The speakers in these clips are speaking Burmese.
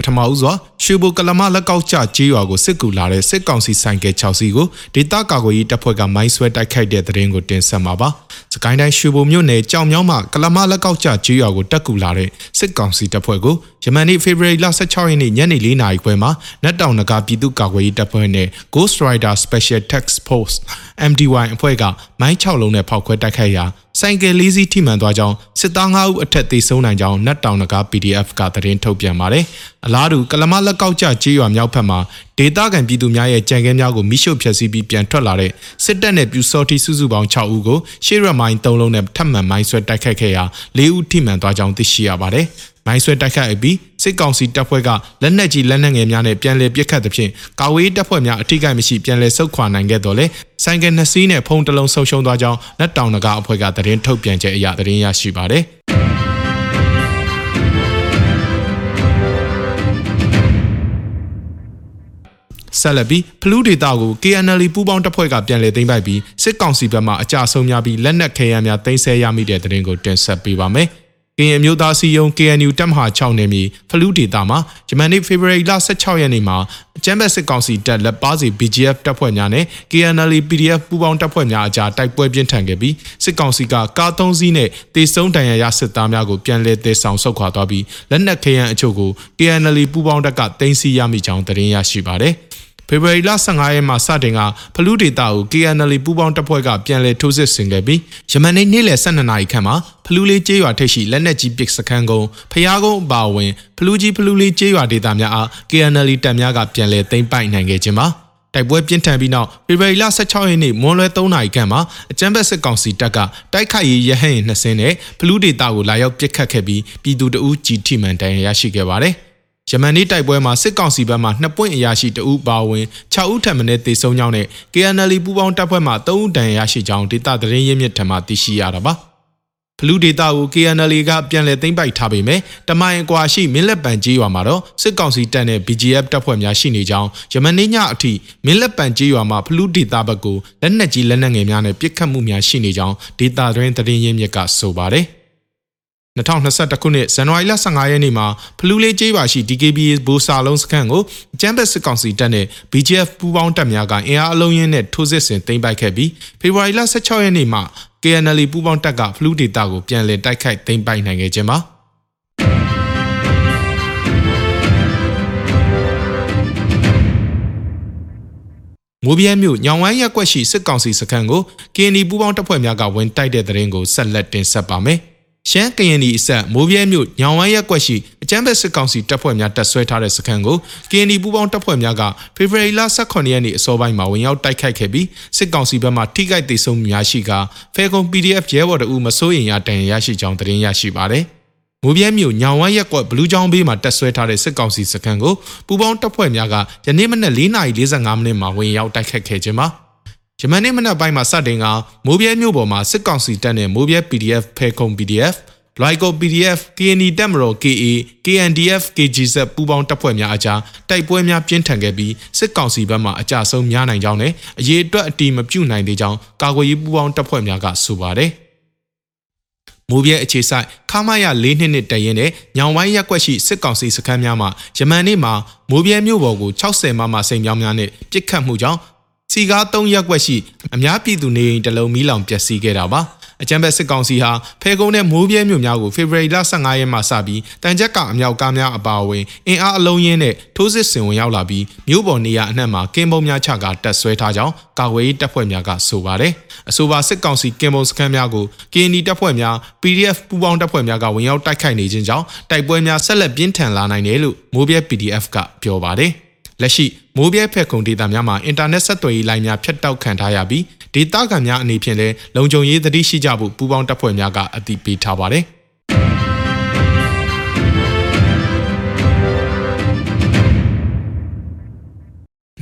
ပထမဦးစွာရွှေဘိုကလမလက်ကောက်ကျကြေးရွာကိုစစ်ကူလာတဲ့စစ်ကောင်စီဆိုင်ကယ်6စီးကိုဒေသကာကွယ်ရေးတပ်ဖွဲ့ကမိုင်းဆွဲတိုက်ခိုက်တဲ့တဲ့ရင်ကိုတင်ဆက်မှာပါ။စကိုင်းတိုင်းရွှေဘိုမြို့နယ်ကြောင်မြောင်းမှာကလမလက်ကောက်ကျကြေးရွာကိုတက်ကူလာတဲ့စစ်ကောင်စီတပ်ဖွဲ့ကိုယမန်နေ့ဖေဖော်ဝါရီလ16ရက်နေ့ညနေ4နာရီခွဲမှာနတ်တောင်နဂါပြည်သူ့ကာကွယ်ရေးတပ်ဖွဲ့နဲ့ Ghost Rider Special Task Force MDY အဖွဲ့ကမိုင်း6လုံးနဲ့ဖောက်ခွဲတိုက်ခိုက်ရာဆိုင်ကယ်လေးစီးထိမှန်သွားကြောင်းစစ်သား9ဦးအထက်သေဆုံးနိုင်ကြောင်းနတ်တောင်နဂါ PDF ကသတင်းထုတ်ပြန်ပါတယ်။အလားတူကလမလက်ကောက်ကျကြေးရွာမြောက်ဘက်မှာဒေသခံပြည်သူများရဲ့ကြံကဲများကိုမိရှုဖျက်ဆီးပြီးပြန်ထွက်လာတဲ့စစ်တပ်နဲ့ပြူစော်တီစုစုပေါင်း6ဦးကိုရှေ့ရမိုင်း3လုံးနဲ့ထပ်မံမိုင်းဆွဲတိုက်ခိုက်ခဲ့ရာ4ဦးထိမှန်သွားကြောင်းသိရှိရပါတယ်။ မိုင်းဆွဲတိုက်ခိုက်ပြီးစစ်ကောင်စီတပ်ဖွဲ့ကလက်နက်ကြီးလက်နက်ငယ်များနဲ့ပြန်လည်ပစ်ခတ်သဖြင့်ကာဝေးတပ်ဖွဲ့များအထိကိမရှိပြန်လည်ဆုတ်ခွာနိုင်ခဲ့တော်လဲဆိုင်ကယ်နှစ်စီးနဲ့ဖုံးတစ်လုံးဆုံရှုံသွားကြောင်းလက်တောင်နဂါအဖွဲ့ကသတင်းထုတ်ပြန်ချက်အရသတင်းရရှိပါတယ်။ဆက်လက်ပြီးဖလူးဒေတာကို KNL ပူးပေါင်းတပ်ဖွဲ့ကပြန်လည်သိမ်းပိုက်ပြီးစစ်ကောင်စီဘက်မှအကြဆုံးများပြီးလက်နက်ခဲယမ်းများသိမ်းဆည်းရမိတဲ့တဲ့ရင်ကိုတင်ဆက်ပေးပါမယ်။ ကရင်အမျိုးသားစီယုံ KNU တပ်မဟာ6နယ်မြေဖလူးဒေတာမှာဂျမန်နေ့ဖေဖော်ဝါရီလ16ရက်နေ့မှာအကြမ်းဖက်စစ်ကောင်စီတပ်လက်ပါစီ BGF တပ်ဖွဲ့များနဲ့ KNL PDF ပူးပေါင်းတပ်ဖွဲ့များအကြားတိုက်ပွဲပြင်းထန်ခဲ့ပြီးစစ်ကောင်စီကကား3စီးနဲ့တေဆုံးတန်ရာရစစ်သားများကိုပြန်လည်သေဆောင်ဆုတ်ခွာသွားပြီးလက်နက်ခဲယမ်းအချို့ကို KNL ပူးပေါင်းတပ်ကတင်စီရမိကြောင်းသတင်းရရှိပါတယ်။ ဖေဖော်ဝါရီလ15ရက်မှာစတင်ကဖလူးဒေတာကို KNL ပူးပေါင်းတပ်ဖွဲ့ကပြန်လည်ထိုးစစ်ဆင်ခဲ့ပြီးယမန်နေ့နေ့လယ်12နာရီခန့်မှာဖလူးလေးကျေးရွာထိပ်ရှိလက်နက်ကြီးပစ်စခန်းကုန်းဖျားကုန်းအပါအဝင်ဖလူးကြီးဖလူးလေးကျေးရွာဒေတာများအား KNL တပ်များကပြန်လည်သိမ်းပိုက်နိုင်ခဲ့ခြင်းပါတိုက်ပွဲပြင်းထန်ပြီးနောက်ဖေဖော်ဝါရီလ16ရက်နေ့မွန်လွဲ3နာရီခန့်မှာအကြမ်းဖက်စစ်ကောင်စီတပ်ကတိုက်ခိုက်ရေးရဟန့်ရင်နှစ်စင်းနဲ့ဖလူးဒေတာကိုလာရောက်ပစ်ခတ်ခဲ့ပြီးပြည်သူတအူးကြီးထိမှန်တန်ရရှိခဲ့ပါတယ်။ ယမန်နေ့တိုက်ပွဲမှာစစ်ကောင်စီဘက်မှ2ပွင့်အရာရှိတဦးပါဝင်6ဦးထပ်မံတေဆုံးကြောင်းနဲ့ KNL ပူးပေါင်းတပ်ဖွဲ့မှ3ဦးတန်ရရှိကြောင်းဒေသသတင်းရင်းမြစ်ထံမှသိရှိရတာပါဖလူဒေတာကို KNL ကပြန်လည်သိမ်းပိုက်ထားပေမဲ့တမိုင်အကွာရှိမင်းလက်ပံကြီးရွာမှာတော့စစ်ကောင်စီတပ်နဲ့ BGF တပ်ဖွဲ့များရှိနေကြောင်းယမန်နေ့ညအထိမင်းလက်ပံကြီးရွာမှာဖလူဒေတာဘက်ကိုလက်နက်ကြီးလက်နက်ငယ်များနဲ့ပစ်ခတ်မှုများရှိနေကြောင်းဒေတာတွင်သတင်းရင်းမြစ်ကဆိုပါတယ်။ 2021ခုနှစ်ဇန်နဝါရီလ15ရက်နေ့မှာဖလူးလေးကျေးရွာရှိ DKBA ဘူစာလုံးစခန်းကိုကျန်းဘက်စစ်ကောင်စီတပ်နဲ့ BGF ပူးပေါင်းတပ်များကအင်အားအလုံးရင်းနဲ့ထိုးစစ်ဆင်သိမ်းပိုက်ခဲ့ပြီးဖေဖော်ဝါရီလ16ရက်နေ့မှာ KNL ပူးပေါင်းတပ်ကဖလူးဒေတာကိုပြန်လည်တိုက်ခိုက်သိမ်းပိုက်နိုင်ခဲ့ခြင်းပါမိုးပြဲမြို့ညောင်ဝမ်းရက်ကွက်ရှိစစ်ကောင်စီစခန်းကို KNI ပူးပေါင်းတပ်ဖွဲ့များကဝင်တိုက်တဲ့တဲ့ရင်ကိုဆက်လက်တင်ဆက်ပါမယ်။ ရှမ်းကရင်ဒီအဆက်မိုးပြဲမြို့ညောင်ဝမ်းရက်ကွက်ရှိအကြမ်းဖက်စစ်ကောင်စီတပ်ဖွဲ့များတပ်ဆွဲထားတဲ့စခန်းကို KND ပူးပေါင်းတပ်ဖွဲ့များကဖေဖော်ဝါရီလ18ရက်နေ့အစောပိုင်းမှာဝင်ရောက်တိုက်ခိုက်ခဲ့ပြီးစစ်ကောင်စီဘက်မှထိခိုက်ဒေဆုံးများရှိကဖဲကုံ PDF ရဲဘော်တို့မစိုးရင်ရတန်ရရှိကြောင်းသတင်းရရှိပါတယ်။မိုးပြဲမြို့ညောင်ဝမ်းရက်ကွက်ဘလူးချောင်းဘေးမှာတက်ဆွဲထားတဲ့စစ်ကောင်စီစခန်းကိုပူပေါင်းတပ်ဖွဲ့များကယနေ့မနက်4:45မိနစ်မှာဝင်ရောက်တိုက်ခတ်ခဲ့ခြင်းပါ။ ယမန်နေ့မနက်ပိုင်းမှာစတင်ကမိုးပြဲမြို့ပေါ်မှာစစ်ကောင်စီတပ်နဲ့မိုးပြဲ PDF ဖဲခုံ PDF လွိုက်ကို PDF KNI တပ်မတော် KA KNDF KGZ ပူးပေါင်းတပ်ဖွဲ့များအကြားတိုက်ပွဲများပြင်းထန်ခဲ့ပြီးစစ်ကောင်စီဘက်မှအကြဆုံးများနိုင်ကြောင်းနဲ့အရေးအတွက်အတီမပြုတ်နိုင်သေးကြောင်းကာကွယ်ရေးပူးပေါင်းတပ်ဖွဲ့များကဆိုပါတယ်မိုးပြဲအခြေဆိုင်ခမာရ၄နှစ်နှစ်တရင်နဲ့ညောင်ဝိုင်းရက်ကွက်ရှိစစ်ကောင်စီစခန်းများမှာယမန်နေ့မှာမိုးပြဲမြို့ပေါ်ကို60မမစိန်ပြောင်းများနဲ့ပစ်ခတ်မှုကြောင့် စီကား၃ရက်ကွက်ရှိအများပြည်သူနေအိမ်တလုံးမီးလောင်ပျက်စီးခဲ့တာပါအကြံဘက်စစ်ကောင်စီဟာဖဲကုန်းနဲ့မိုးပြဲမြို့များကိုဖေဖော်ဝါရီလ15ရက်မှစပြီးတန်ချက်ကအမြောက်ကားများအပါအဝင်အင်အားအလုံးရင်းနဲ့ထိုးစစ်ဆင်ဝင်ရောက်လာပြီးမြို့ပေါ်နေရာအနှံ့မှာကင်းပုံများချကတက်ဆွဲထားကြောင်းကာကွယ်ရေးတပ်ဖွဲ့များကဆိုပါတယ်အဆိုပါစစ်ကောင်စီကင်းပုံစခန်းများကို KND တပ်ဖွဲ့များ PDF ပူးပေါင်းတပ်ဖွဲ့များကဝင်ရောက်တိုက်ခိုက်နေခြင်းကြောင့်တိုက်ပွဲများဆက်လက်ပြင်းထန်လာနိုင်တယ်လို့မိုးပြဲ PDF ကပြောပါတယ် လက်ရှိမိုးပြဲဖက်ခုံဒေတာများမှာအင်တာနက်ဆက်သွယ်ရေးလိုင်းများဖြတ်တောက်ခံထားရပြီးဒေတာခံများအနေဖြင့်လည်းလုံခြုံရေးသတိရှိကြဖို့ပူးပေါင်းတပ်ဖွဲ့များကအသိပေးထားပါတယ်။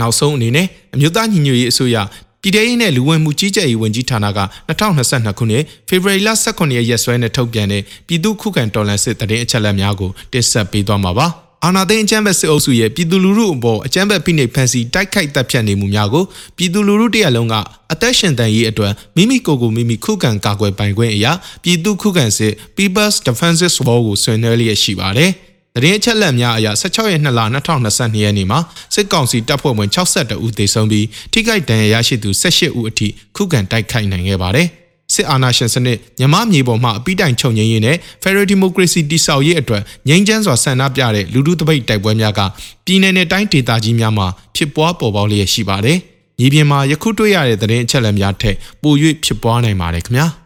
နောက်ဆုံးအနေနဲ့အမျိုးသားညီညွတ်ရေးအစိုးရပြည်ထောင်ရေးနဲ့လူဝင်မှုကြီးကြပ်ရေးဝန်ကြီးဌာနက2022ခုနှစ်ဖေဖော်ဝါရီလ18ရက်ရက်စွဲနဲ့ထုတ်ပြန်တဲ့ပြည်သူ့ခုခံတော်လှန်စစ်တရင်အချက်အလက်များကိုတင်ဆက်ပေးသွားမှာပါ။ အာနာသိန်းအကြမ်းဖက်စစ်အုပ်စုရဲ့ပြည်သူလူထုအပေါ်အကြမ်းဖက်ဖိနှိပ်ဖန်ဆီးတိုက်ခိုက်တပ်ဖြတ်နေမှုများကိုပြည်သူလူထုတရက်လုံးကအသက်ရှင်တန်ရေးအတွက်မိမိကိုယ်ကိုမိမိခုခံကာကွယ်ပိုင်ခွင့်အရာပြည်သူခုခံစစ် People's Defensive War ကိုဆွေးနွေးလျက်ရှိပါတယ်။တရင်အချက်လက်များအရ16ရက်2လ2022ရက်နေ့မှာစစ်ကောင်စီတပ်ဖွဲ့ဝင်62ဦးသေဆုံးပြီးထိခိုက်ဒဏ်ရာရရှိသူ18ဦးအထိခုခံတိုက်ခိုက်နိုင်ခဲ့ပါတယ်။ စစ်အာဏာရှင်စနစ်မြမမြေပေါ်မှာအပိတိုင်ချုပ်ငြိမ်းရေးနဲ့ Federal Democracy တည်ဆောက်ရေးအတွက်ငြိမ်းချမ်းစွာဆန္ဒပြတဲ့လူထုတပိတ်တိုက်ပွဲများကပြည်내နဲ့တိုင်းဒေသကြီးများမှာဖြစ်ပွားပေါ်ပေါက်လျက်ရှိပါတယ်။ညီပြင်မှာယခုတွေ့ရတဲ့သတင်းအချက်အလက်များထက်ပို၍ဖြစ်ပွားနိုင်ပါတယ်ခင်ဗျာ။